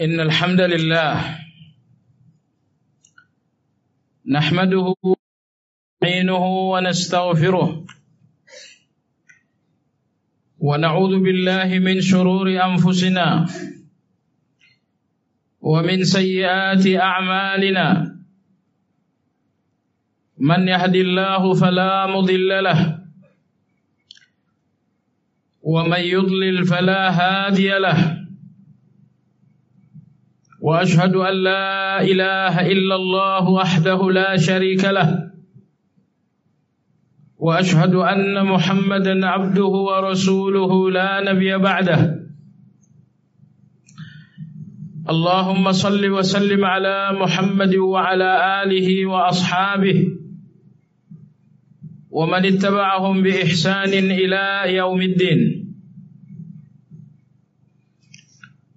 إن الحمد لله نحمده ونستعينه ونستغفره ونعوذ بالله من شرور أنفسنا ومن سيئات أعمالنا من يهد الله فلا مضل له ومن يضلل فلا هادي له وأشهد أن لا إله إلا الله وحده لا شريك له. وأشهد أن محمدا عبده ورسوله لا نبي بعده. اللهم صل وسلم على محمد وعلى آله وأصحابه ومن اتبعهم بإحسان إلى يوم الدين.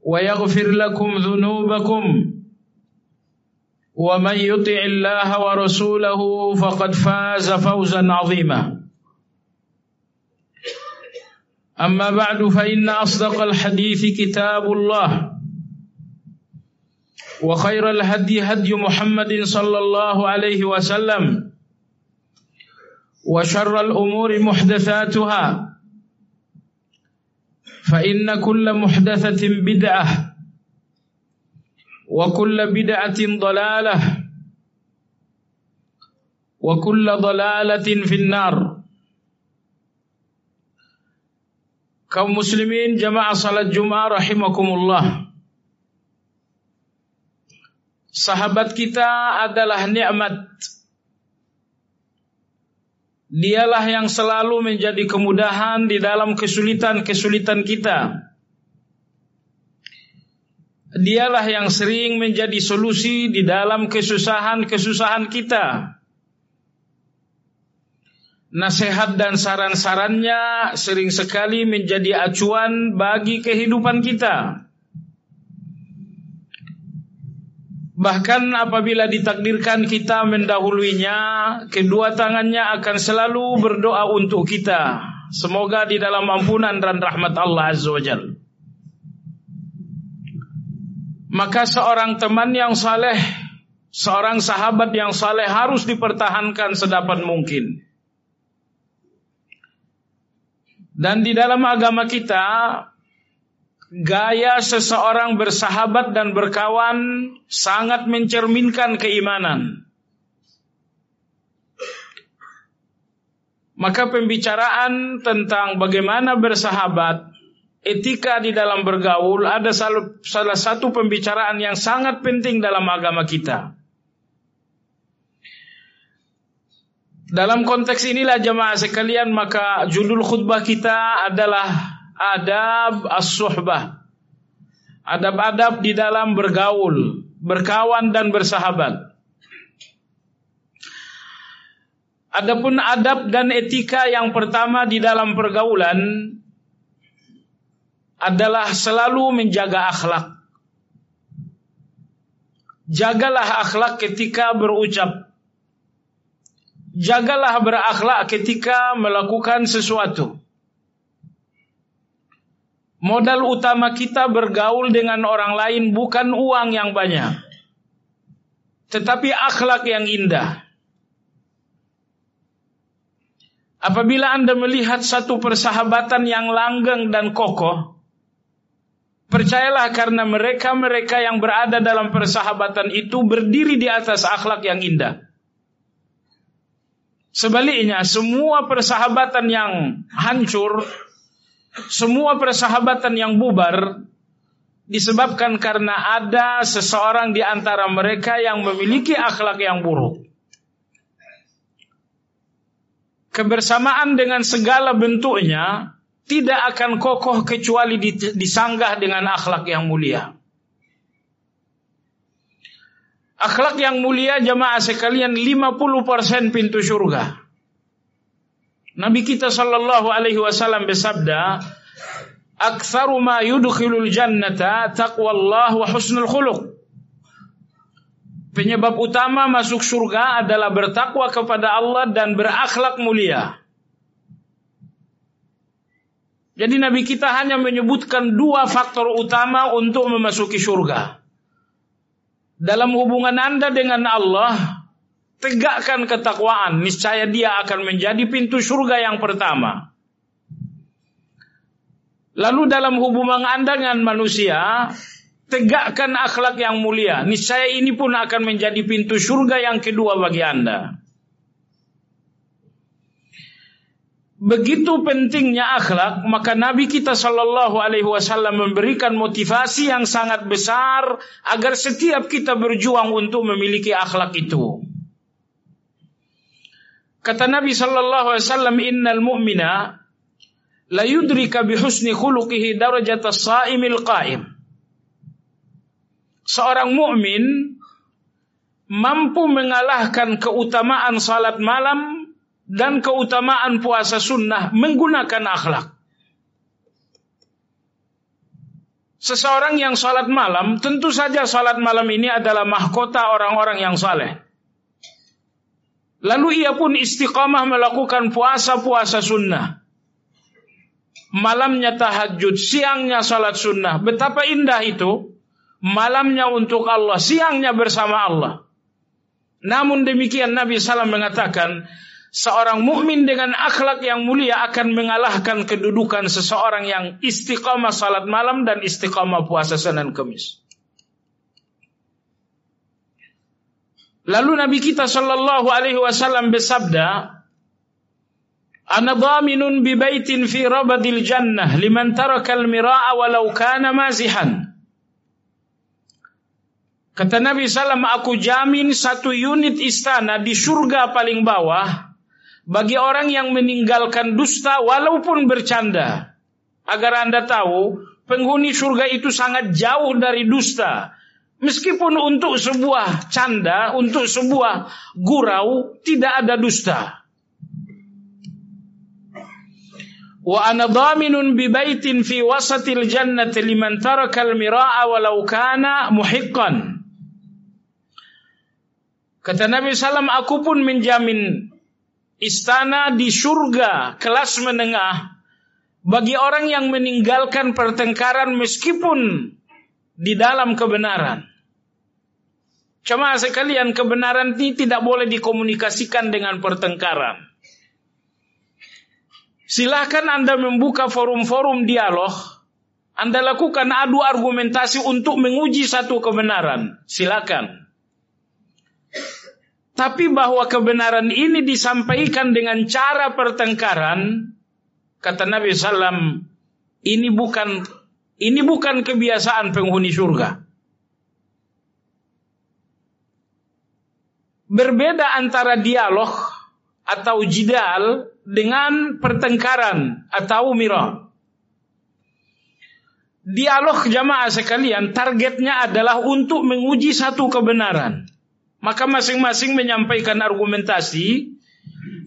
ويغفر لكم ذنوبكم ومن يطع الله ورسوله فقد فاز فوزا عظيما. أما بعد فإن أصدق الحديث كتاب الله وخير الهدي هدي محمد صلى الله عليه وسلم وشر الأمور محدثاتها فإن كل محدثة بدعة وكل بدعة ضلالة وكل ضلالة في النار. كم مسلمين جماعة صلاة الجمعة رحمكم الله صحبت كتاب adalah nikmat. Dialah yang selalu menjadi kemudahan di dalam kesulitan-kesulitan kita. Dialah yang sering menjadi solusi di dalam kesusahan-kesusahan kita. Nasihat dan saran-sarannya sering sekali menjadi acuan bagi kehidupan kita. Bahkan apabila ditakdirkan kita mendahuluinya, kedua tangannya akan selalu berdoa untuk kita. Semoga di dalam ampunan dan rahmat Allah Azza wa Jal. Maka seorang teman yang saleh, seorang sahabat yang saleh harus dipertahankan sedapat mungkin. Dan di dalam agama kita, Gaya seseorang bersahabat dan berkawan sangat mencerminkan keimanan. Maka pembicaraan tentang bagaimana bersahabat, etika di dalam bergaul ada salah satu pembicaraan yang sangat penting dalam agama kita. Dalam konteks inilah jemaah sekalian maka judul khutbah kita adalah adab as-suhbah. Adab-adab di dalam bergaul, berkawan dan bersahabat. Adapun adab dan etika yang pertama di dalam pergaulan adalah selalu menjaga akhlak. Jagalah akhlak ketika berucap. Jagalah berakhlak ketika melakukan sesuatu. Modal utama kita bergaul dengan orang lain bukan uang yang banyak, tetapi akhlak yang indah. Apabila Anda melihat satu persahabatan yang langgeng dan kokoh, Percayalah karena mereka-mereka yang berada dalam persahabatan itu berdiri di atas akhlak yang indah. Sebaliknya, semua persahabatan yang hancur, semua persahabatan yang bubar, disebabkan karena ada seseorang di antara mereka yang memiliki akhlak yang buruk. Kebersamaan dengan segala bentuknya tidak akan kokoh kecuali disanggah dengan akhlak yang mulia. Akhlak yang mulia jamaah sekalian 50% pintu surga. Nabi kita sallallahu alaihi wasallam bersabda, "Aktsaru ma yudkhilul jannata taqwallah wa husnul khuluq." Penyebab utama masuk surga adalah bertakwa kepada Allah dan berakhlak mulia. Jadi Nabi kita hanya menyebutkan dua faktor utama untuk memasuki surga. Dalam hubungan Anda dengan Allah, tegakkan ketakwaan, niscaya dia akan menjadi pintu surga yang pertama. Lalu dalam hubungan Anda dengan manusia, tegakkan akhlak yang mulia, niscaya ini pun akan menjadi pintu surga yang kedua bagi Anda. Begitu pentingnya akhlak, maka Nabi kita Shallallahu Alaihi Wasallam memberikan motivasi yang sangat besar agar setiap kita berjuang untuk memiliki akhlak itu. Kata Nabi Shallallahu Alaihi Wasallam, Innal mu'mina la yudrika bihusni khuluqihi darajat as-sa'imil qa'im. Seorang mukmin mampu mengalahkan keutamaan salat malam dan keutamaan puasa sunnah menggunakan akhlak. Seseorang yang salat malam, tentu saja salat malam ini adalah mahkota orang-orang yang saleh. Lalu ia pun istiqamah melakukan puasa-puasa sunnah. Malamnya tahajud, siangnya salat sunnah. Betapa indah itu. Malamnya untuk Allah, siangnya bersama Allah. Namun demikian Nabi SAW mengatakan, seorang mukmin dengan akhlak yang mulia akan mengalahkan kedudukan seseorang yang istiqamah salat malam dan istiqamah puasa Senin Kamis. Lalu Nabi kita sallallahu alaihi wasallam bersabda, "Ana dhaminun bi baitin fi rabadil jannah liman taraka al-mira'a walau kana mazihan." Kata Nabi Sallam, aku jamin satu unit istana di surga paling bawah bagi orang yang meninggalkan dusta walaupun bercanda. Agar Anda tahu, penghuni surga itu sangat jauh dari dusta. Meskipun untuk sebuah canda, untuk sebuah gurau, tidak ada dusta. Wa ana dhaminun bi baitin fi wasatil jannati liman taraka al-mira'a walau kana muhiqqan. Kata Nabi Sallam, aku pun menjamin istana di surga kelas menengah bagi orang yang meninggalkan pertengkaran meskipun di dalam kebenaran. Cuma sekalian kebenaran ini tidak boleh dikomunikasikan dengan pertengkaran. Silahkan Anda membuka forum-forum dialog. Anda lakukan adu argumentasi untuk menguji satu kebenaran. Silakan. Tapi bahwa kebenaran ini disampaikan dengan cara pertengkaran, kata Nabi Sallam, ini bukan ini bukan kebiasaan penghuni surga. Berbeda antara dialog atau jidal dengan pertengkaran atau mirah. Dialog jamaah sekalian targetnya adalah untuk menguji satu kebenaran. Maka masing-masing menyampaikan argumentasi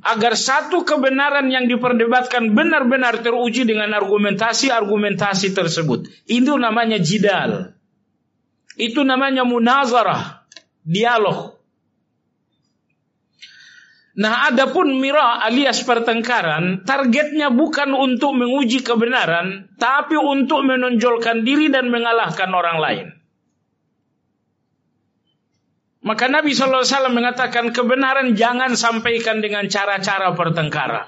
agar satu kebenaran yang diperdebatkan benar-benar teruji dengan argumentasi-argumentasi tersebut. Itu namanya jidal. Itu namanya munazarah, dialog. Nah, adapun mira alias pertengkaran, targetnya bukan untuk menguji kebenaran, tapi untuk menonjolkan diri dan mengalahkan orang lain. Maka Nabi SAW mengatakan kebenaran jangan sampaikan dengan cara-cara pertengkaran.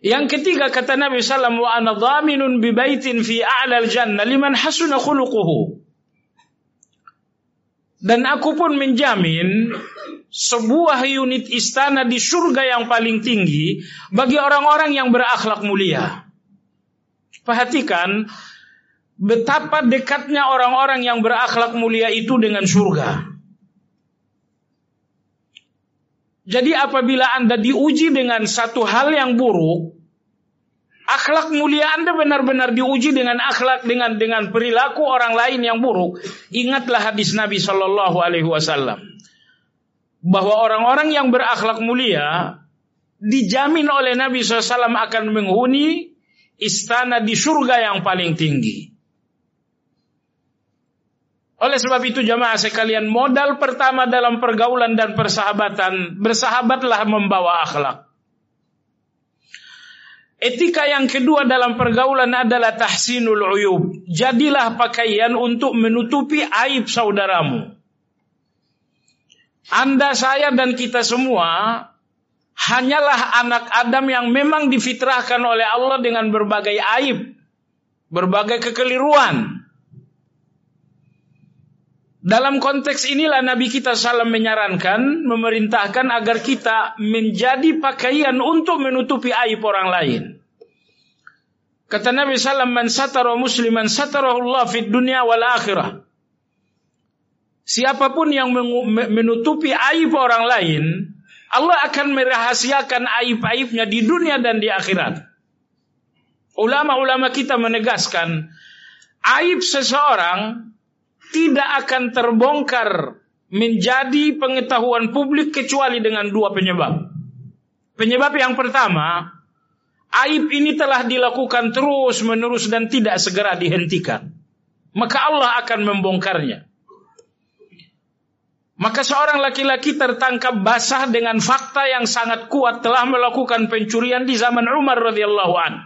Yang ketiga kata Nabi sallallahu wa ana dhaminun bi baitin fi a'lal jannah liman hasuna khuluquhu. Dan aku pun menjamin sebuah unit istana di surga yang paling tinggi bagi orang-orang yang berakhlak mulia. Perhatikan betapa dekatnya orang-orang yang berakhlak mulia itu dengan surga. Jadi apabila Anda diuji dengan satu hal yang buruk, akhlak mulia Anda benar-benar diuji dengan akhlak dengan dengan perilaku orang lain yang buruk. Ingatlah hadis Nabi Shallallahu Alaihi Wasallam bahwa orang-orang yang berakhlak mulia dijamin oleh Nabi SAW akan menghuni istana di surga yang paling tinggi. Oleh sebab itu jamaah sekalian modal pertama dalam pergaulan dan persahabatan bersahabatlah membawa akhlak. Etika yang kedua dalam pergaulan adalah tahsinul uyub. Jadilah pakaian untuk menutupi aib saudaramu. Anda, saya dan kita semua hanyalah anak Adam yang memang difitrahkan oleh Allah dengan berbagai aib, berbagai kekeliruan. Dalam konteks inilah Nabi kita salam menyarankan, memerintahkan agar kita menjadi pakaian untuk menutupi aib orang lain. Kata Nabi salam, "Man satara musliman satarahullah fid dunya wal akhirah." Siapa pun yang menutupi aib orang lain, Allah akan merahasiakan aib-aibnya di dunia dan di akhirat. Ulama-ulama kita menegaskan, aib seseorang tidak akan terbongkar menjadi pengetahuan publik kecuali dengan dua penyebab. Penyebab yang pertama, aib ini telah dilakukan terus menerus dan tidak segera dihentikan. Maka Allah akan membongkarnya. Maka seorang laki-laki tertangkap basah dengan fakta yang sangat kuat telah melakukan pencurian di zaman Umar radhiyallahu an.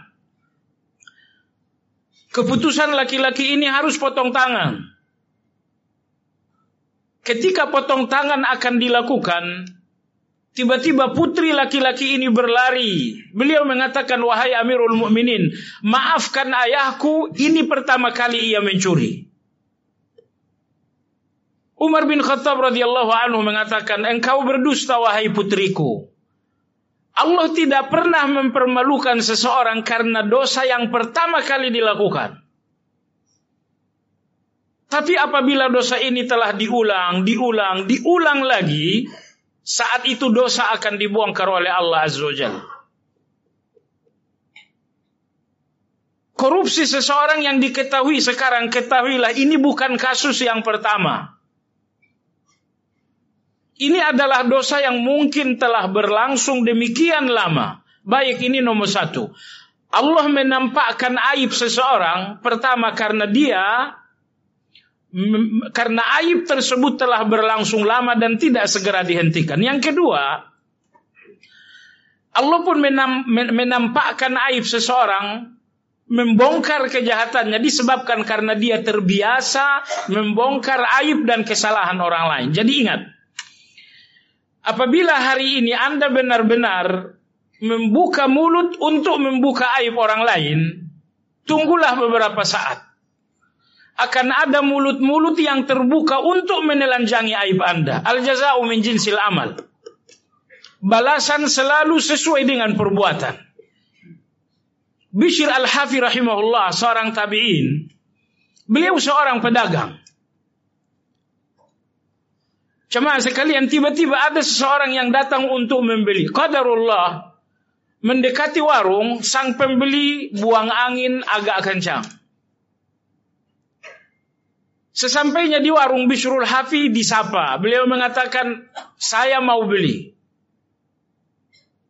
Keputusan laki-laki ini harus potong tangan. Ketika potong tangan akan dilakukan, tiba-tiba putri laki-laki ini berlari. Beliau mengatakan, "Wahai Amirul Mukminin, maafkan ayahku, ini pertama kali ia mencuri." Umar bin Khattab radhiyallahu anhu mengatakan, "Engkau berdusta wahai putriku." Allah tidak pernah mempermalukan seseorang karena dosa yang pertama kali dilakukan. Tapi apabila dosa ini telah diulang, diulang, diulang lagi, saat itu dosa akan dibongkar oleh Allah Azza wa Korupsi seseorang yang diketahui sekarang ketahuilah ini bukan kasus yang pertama. Ini adalah dosa yang mungkin telah berlangsung demikian lama. Baik ini nomor satu. Allah menampakkan aib seseorang pertama karena dia karena aib tersebut telah berlangsung lama dan tidak segera dihentikan. Yang kedua, Allah pun menam, menampakkan aib seseorang membongkar kejahatannya disebabkan karena dia terbiasa membongkar aib dan kesalahan orang lain. Jadi ingat, apabila hari ini Anda benar-benar membuka mulut untuk membuka aib orang lain, tunggulah beberapa saat akan ada mulut-mulut yang terbuka untuk menelanjangi aib Anda. Al jazau min jinsil amal. Balasan selalu sesuai dengan perbuatan. Bishir Al-Hafi rahimahullah seorang tabi'in. Beliau seorang pedagang. Cuma sekalian tiba-tiba ada seseorang yang datang untuk membeli. Qadarullah mendekati warung, sang pembeli buang angin agak kencang. Sesampainya di warung Bishrul Hafi disapa. Beliau mengatakan, saya mau beli.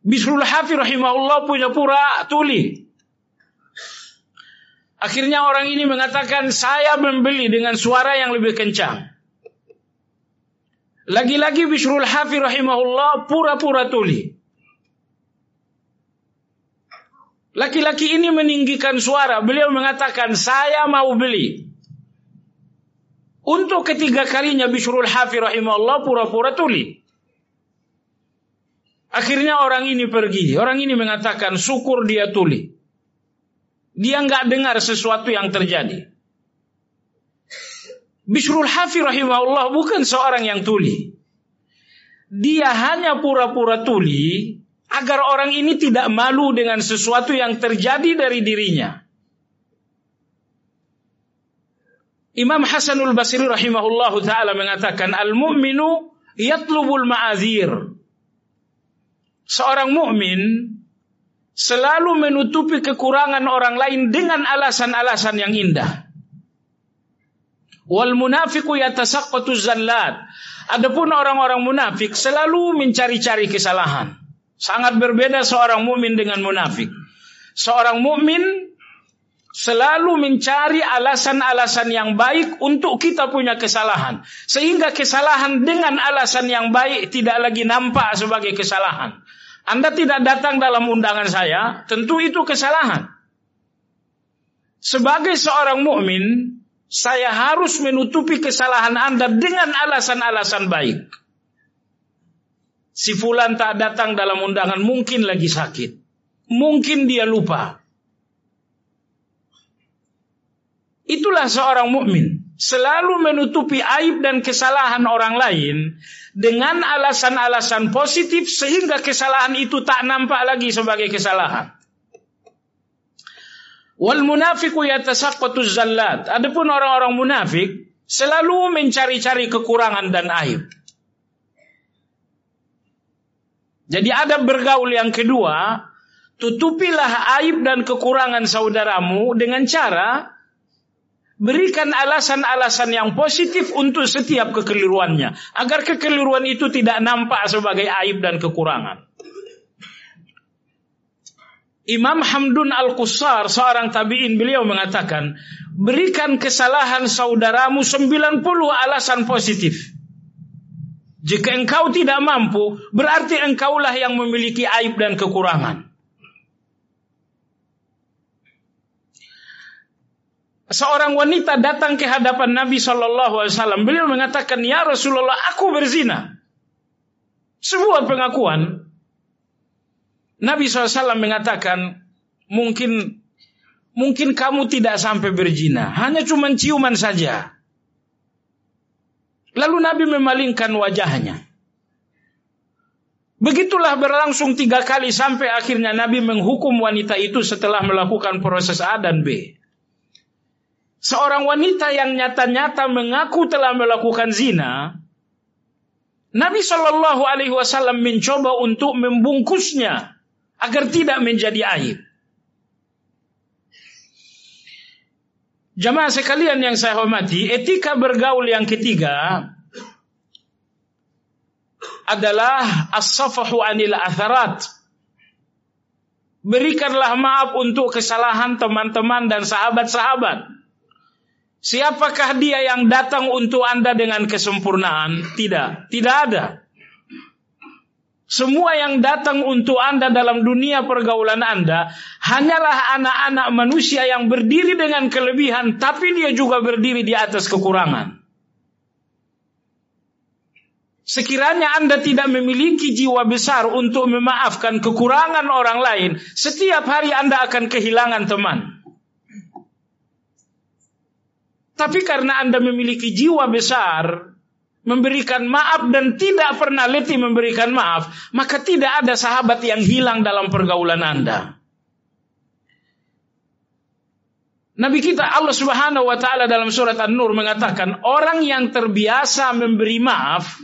Bishrul Hafi rahimahullah punya pura tuli. Akhirnya orang ini mengatakan, saya membeli dengan suara yang lebih kencang. Lagi-lagi Bishrul Hafi rahimahullah pura-pura tuli. Laki-laki ini meninggikan suara. Beliau mengatakan, saya mau beli. Untuk ketiga kalinya Bishrul Hafi rahimahullah pura-pura tuli. Akhirnya orang ini pergi. Orang ini mengatakan syukur dia tuli. Dia nggak dengar sesuatu yang terjadi. Bishrul Hafi rahimahullah bukan seorang yang tuli. Dia hanya pura-pura tuli agar orang ini tidak malu dengan sesuatu yang terjadi dari dirinya. Imam Hasanul Basri rahimahullahu taala mengatakan al-mu'minu yatlubul ma'azir seorang mukmin selalu menutupi kekurangan orang lain dengan alasan-alasan yang indah. Wal munafiqu yatasaqqatu zallat. Adapun orang-orang munafik selalu mencari-cari kesalahan. Sangat berbeda seorang mukmin dengan munafik. Seorang mukmin selalu mencari alasan-alasan yang baik untuk kita punya kesalahan. Sehingga kesalahan dengan alasan yang baik tidak lagi nampak sebagai kesalahan. Anda tidak datang dalam undangan saya, tentu itu kesalahan. Sebagai seorang mukmin, saya harus menutupi kesalahan Anda dengan alasan-alasan baik. Si fulan tak datang dalam undangan, mungkin lagi sakit. Mungkin dia lupa. Itulah seorang mukmin selalu menutupi aib dan kesalahan orang lain dengan alasan-alasan positif sehingga kesalahan itu tak nampak lagi sebagai kesalahan. Wal munafiqu yatasaqqatu zallat. Adapun orang-orang munafik selalu mencari-cari kekurangan dan aib. Jadi ada bergaul yang kedua, tutupilah aib dan kekurangan saudaramu dengan cara Berikan alasan-alasan yang positif untuk setiap kekeliruannya. Agar kekeliruan itu tidak nampak sebagai aib dan kekurangan. Imam Hamdun Al-Qusar, seorang tabi'in beliau mengatakan, berikan kesalahan saudaramu 90 alasan positif. Jika engkau tidak mampu, berarti engkaulah yang memiliki aib dan kekurangan. Seorang wanita datang ke hadapan Nabi Shallallahu Alaihi Wasallam. Beliau mengatakan, Ya Rasulullah, aku berzina. Sebuah pengakuan. Nabi SAW mengatakan, mungkin mungkin kamu tidak sampai berzina, hanya cuma ciuman saja. Lalu Nabi memalingkan wajahnya. Begitulah berlangsung tiga kali sampai akhirnya Nabi menghukum wanita itu setelah melakukan proses A dan B. Seorang wanita yang nyata-nyata mengaku telah melakukan zina, Nabi Shallallahu Alaihi Wasallam mencoba untuk membungkusnya agar tidak menjadi aib. Jamaah sekalian yang saya hormati, etika bergaul yang ketiga adalah as-safahu anil atharat. Berikanlah maaf untuk kesalahan teman-teman dan sahabat-sahabat. Siapakah dia yang datang untuk Anda dengan kesempurnaan? Tidak, tidak ada. Semua yang datang untuk Anda dalam dunia pergaulan Anda hanyalah anak-anak manusia yang berdiri dengan kelebihan, tapi dia juga berdiri di atas kekurangan. Sekiranya Anda tidak memiliki jiwa besar untuk memaafkan kekurangan orang lain, setiap hari Anda akan kehilangan teman. Tapi karena Anda memiliki jiwa besar, memberikan maaf dan tidak pernah letih memberikan maaf, maka tidak ada sahabat yang hilang dalam pergaulan Anda. Nabi kita Allah Subhanahu wa taala dalam surat An-Nur mengatakan orang yang terbiasa memberi maaf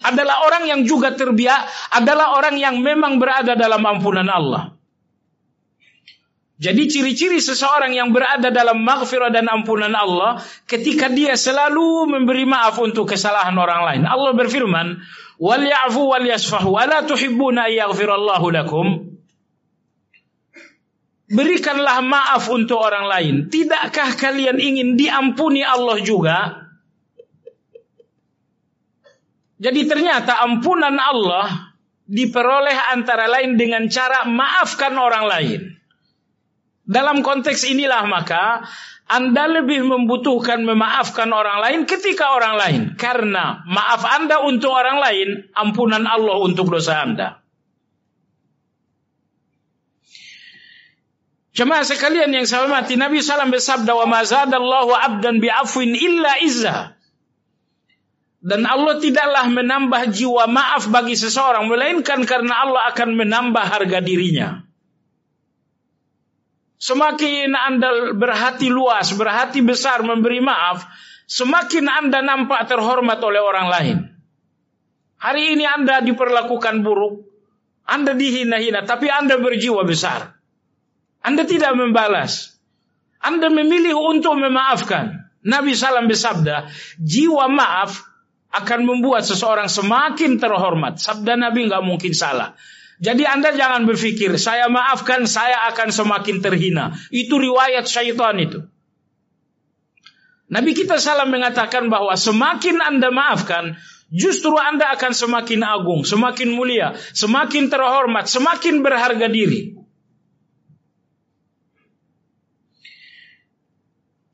adalah orang yang juga terbiasa adalah orang yang memang berada dalam ampunan Allah. Jadi ciri-ciri seseorang yang berada dalam maghfirah dan ampunan Allah ketika dia selalu memberi maaf untuk kesalahan orang lain. Allah berfirman, "Wal ya'fu wal yasfahu, ala tuhibbuna yaghfirallahu lakum?" Berikanlah maaf untuk orang lain. Tidakkah kalian ingin diampuni Allah juga? Jadi ternyata ampunan Allah diperoleh antara lain dengan cara maafkan orang lain. Dalam konteks inilah maka Anda lebih membutuhkan memaafkan orang lain ketika orang lain. Karena maaf Anda untuk orang lain, ampunan Allah untuk dosa Anda. Jemaah sekalian yang saya hormati, Nabi SAW bersabda, "Wa mazadallahu 'abdan bi'afwin illa izza." Dan Allah tidaklah menambah jiwa maaf bagi seseorang melainkan karena Allah akan menambah harga dirinya. Semakin Anda berhati luas, berhati besar memberi maaf, semakin Anda nampak terhormat oleh orang lain. Hari ini Anda diperlakukan buruk, Anda dihina-hina, tapi Anda berjiwa besar. Anda tidak membalas. Anda memilih untuk memaafkan. Nabi Salam bersabda, jiwa maaf akan membuat seseorang semakin terhormat. Sabda Nabi nggak mungkin salah. Jadi Anda jangan berpikir, saya maafkan, saya akan semakin terhina. Itu riwayat syaitan itu. Nabi kita salam mengatakan bahwa semakin Anda maafkan, justru Anda akan semakin agung, semakin mulia, semakin terhormat, semakin berharga diri.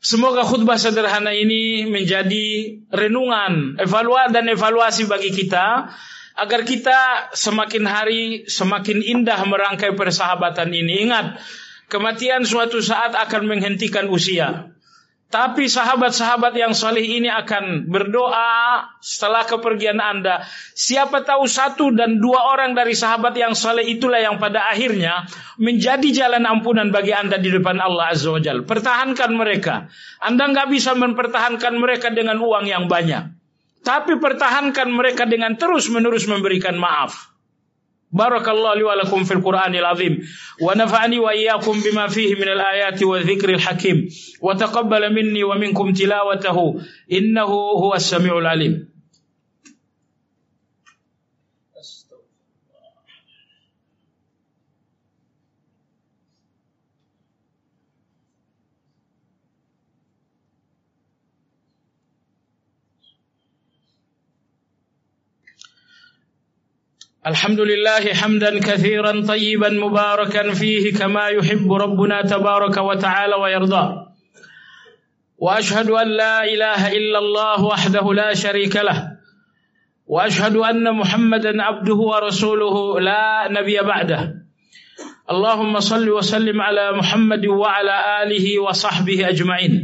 Semoga khutbah sederhana ini menjadi renungan, evaluasi dan evaluasi bagi kita agar kita semakin hari semakin indah merangkai persahabatan ini. Ingat, kematian suatu saat akan menghentikan usia. Tapi sahabat-sahabat yang salih ini akan berdoa setelah kepergian Anda. Siapa tahu satu dan dua orang dari sahabat yang salih itulah yang pada akhirnya menjadi jalan ampunan bagi Anda di depan Allah Azza wa Jal. Pertahankan mereka. Anda nggak bisa mempertahankan mereka dengan uang yang banyak. Tapi pertahankan mereka dengan terus-menerus memberikan maaf. Barakallahu li wa lakum fil Qur'anil azim wa nafa'ani wa iyyakum bima fihi minal ayati wa dhikril hakim wa taqabbala minni wa minkum tilawatahu innahu huwas samiul alim. الحمد لله حمدا كثيرا طيبا مباركا فيه كما يحب ربنا تبارك وتعالى ويرضى وأشهد أن لا إله إلا الله وحده لا شريك له. وأشهد أن محمدا عبده ورسوله لا نبي بعده. اللهم صل وسلم على محمد وعلى آله وصحبه أجمعين.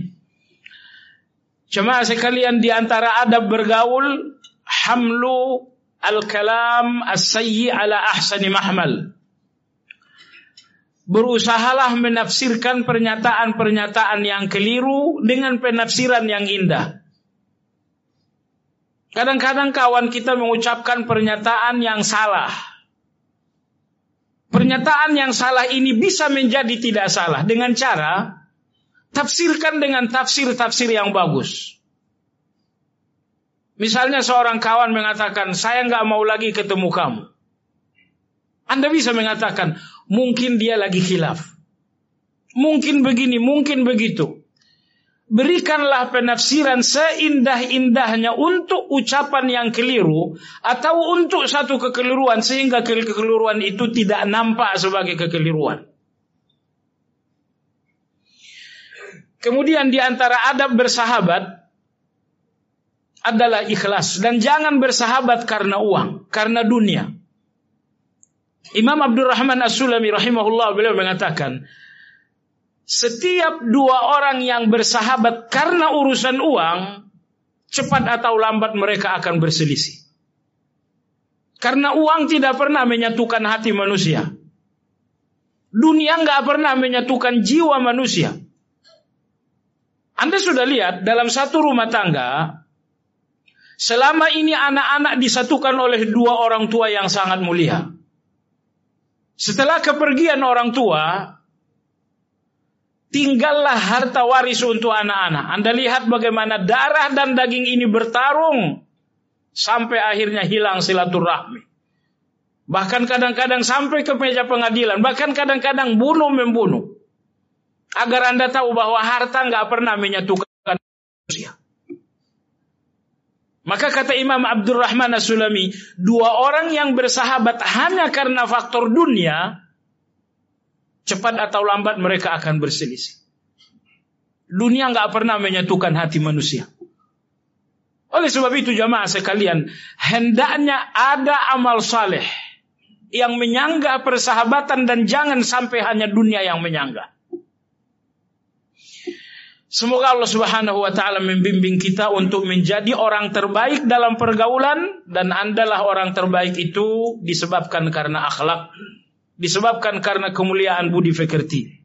Jemaah sekalian di antara adab bergaul hamlu al-kalam as-sayyi ala ahsani mahmal. Berusahalah menafsirkan pernyataan-pernyataan yang keliru dengan penafsiran yang indah. Kadang-kadang kawan kita mengucapkan pernyataan yang salah. Pernyataan yang salah ini bisa menjadi tidak salah dengan cara tafsirkan dengan tafsir-tafsir yang bagus. Misalnya seorang kawan mengatakan, saya nggak mau lagi ketemu kamu. Anda bisa mengatakan, mungkin dia lagi khilaf. Mungkin begini, mungkin begitu. Berikanlah penafsiran seindah-indahnya untuk ucapan yang keliru atau untuk satu kekeliruan sehingga kekeliruan itu tidak nampak sebagai kekeliruan. Kemudian di antara adab bersahabat adalah ikhlas dan jangan bersahabat karena uang, karena dunia. Imam Abdurrahman As-Sulami rahimahullah beliau mengatakan, setiap dua orang yang bersahabat karena urusan uang, cepat atau lambat mereka akan berselisih. Karena uang tidak pernah menyatukan hati manusia. Dunia nggak pernah menyatukan jiwa manusia. Anda sudah lihat dalam satu rumah tangga, Selama ini anak-anak disatukan oleh dua orang tua yang sangat mulia. Setelah kepergian orang tua, tinggallah harta waris untuk anak-anak. Anda lihat bagaimana darah dan daging ini bertarung sampai akhirnya hilang silaturahmi. Bahkan kadang-kadang sampai ke meja pengadilan, bahkan kadang-kadang bunuh membunuh. Agar Anda tahu bahwa harta nggak pernah menyatukan manusia. Maka kata Imam Abdurrahman As-Sulami, dua orang yang bersahabat hanya karena faktor dunia, cepat atau lambat mereka akan berselisih. Dunia nggak pernah menyatukan hati manusia. Oleh sebab itu jamaah sekalian, hendaknya ada amal saleh yang menyanggah persahabatan dan jangan sampai hanya dunia yang menyanggah. Semoga Allah Subhanahu wa taala membimbing kita untuk menjadi orang terbaik dalam pergaulan dan andalah orang terbaik itu disebabkan karena akhlak, disebabkan karena kemuliaan budi pekerti.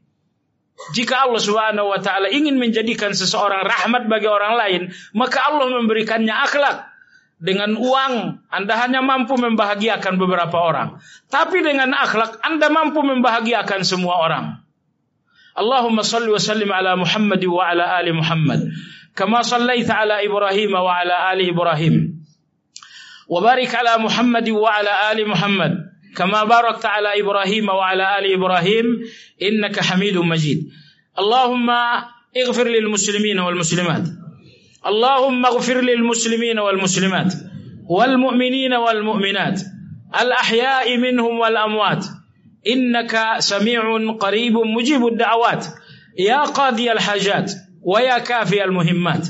Jika Allah Subhanahu wa taala ingin menjadikan seseorang rahmat bagi orang lain, maka Allah memberikannya akhlak. Dengan uang Anda hanya mampu membahagiakan beberapa orang, tapi dengan akhlak Anda mampu membahagiakan semua orang. اللهم صل وسلم على محمد وعلى آل محمد كما صليت على إبراهيم وعلى آل إبراهيم وبارك على محمد وعلى آل محمد كما باركت على إبراهيم وعلى آل إبراهيم إنك حميد مجيد. اللهم اغفر للمسلمين والمسلمات. اللهم اغفر للمسلمين والمسلمات والمؤمنين والمؤمنات. الأحياء منهم والأموات. إنك سميع قريب مجيب الدعوات. يا قاضي الحاجات ويا كافي المهمات.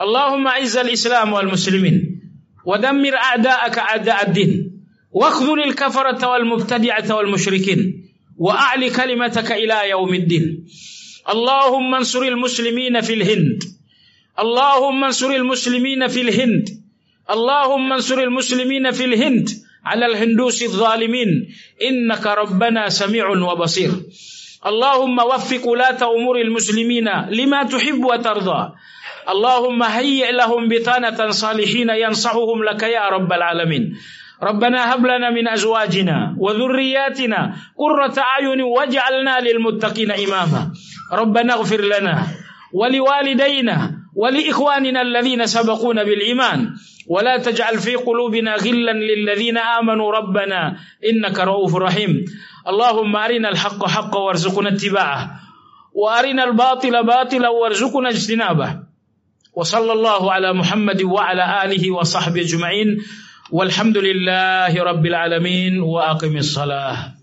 اللهم أعز الإسلام والمسلمين. ودمر أعداءك أعداء الدين. واخذل الكفرة والمبتدعة والمشركين. وأعل كلمتك إلى يوم الدين. اللهم انصر المسلمين في الهند. اللهم انصر المسلمين في الهند. اللهم انصر المسلمين في الهند. على الهندوس الظالمين. إنك ربنا سميع وبصير. اللهم وفق ولاة أمور المسلمين لما تحب وترضى. اللهم هيئ لهم بطانة صالحين ينصحهم لك يا رب العالمين. ربنا هب لنا من أزواجنا وذرياتنا قرة أعين واجعلنا للمتقين إماما. ربنا اغفر لنا ولوالدينا ولإخواننا الذين سبقونا بالإيمان. ولا تجعل في قلوبنا غلا للذين آمنوا ربنا إنك رؤوف رحيم. اللهم أرنا الحق حقا وارزقنا اتباعه وأرنا الباطل باطلا وارزقنا اجتنابه. وصلى الله على محمد وعلى آله وصحبه أجمعين. والحمد لله رب العالمين وأقم الصلاة.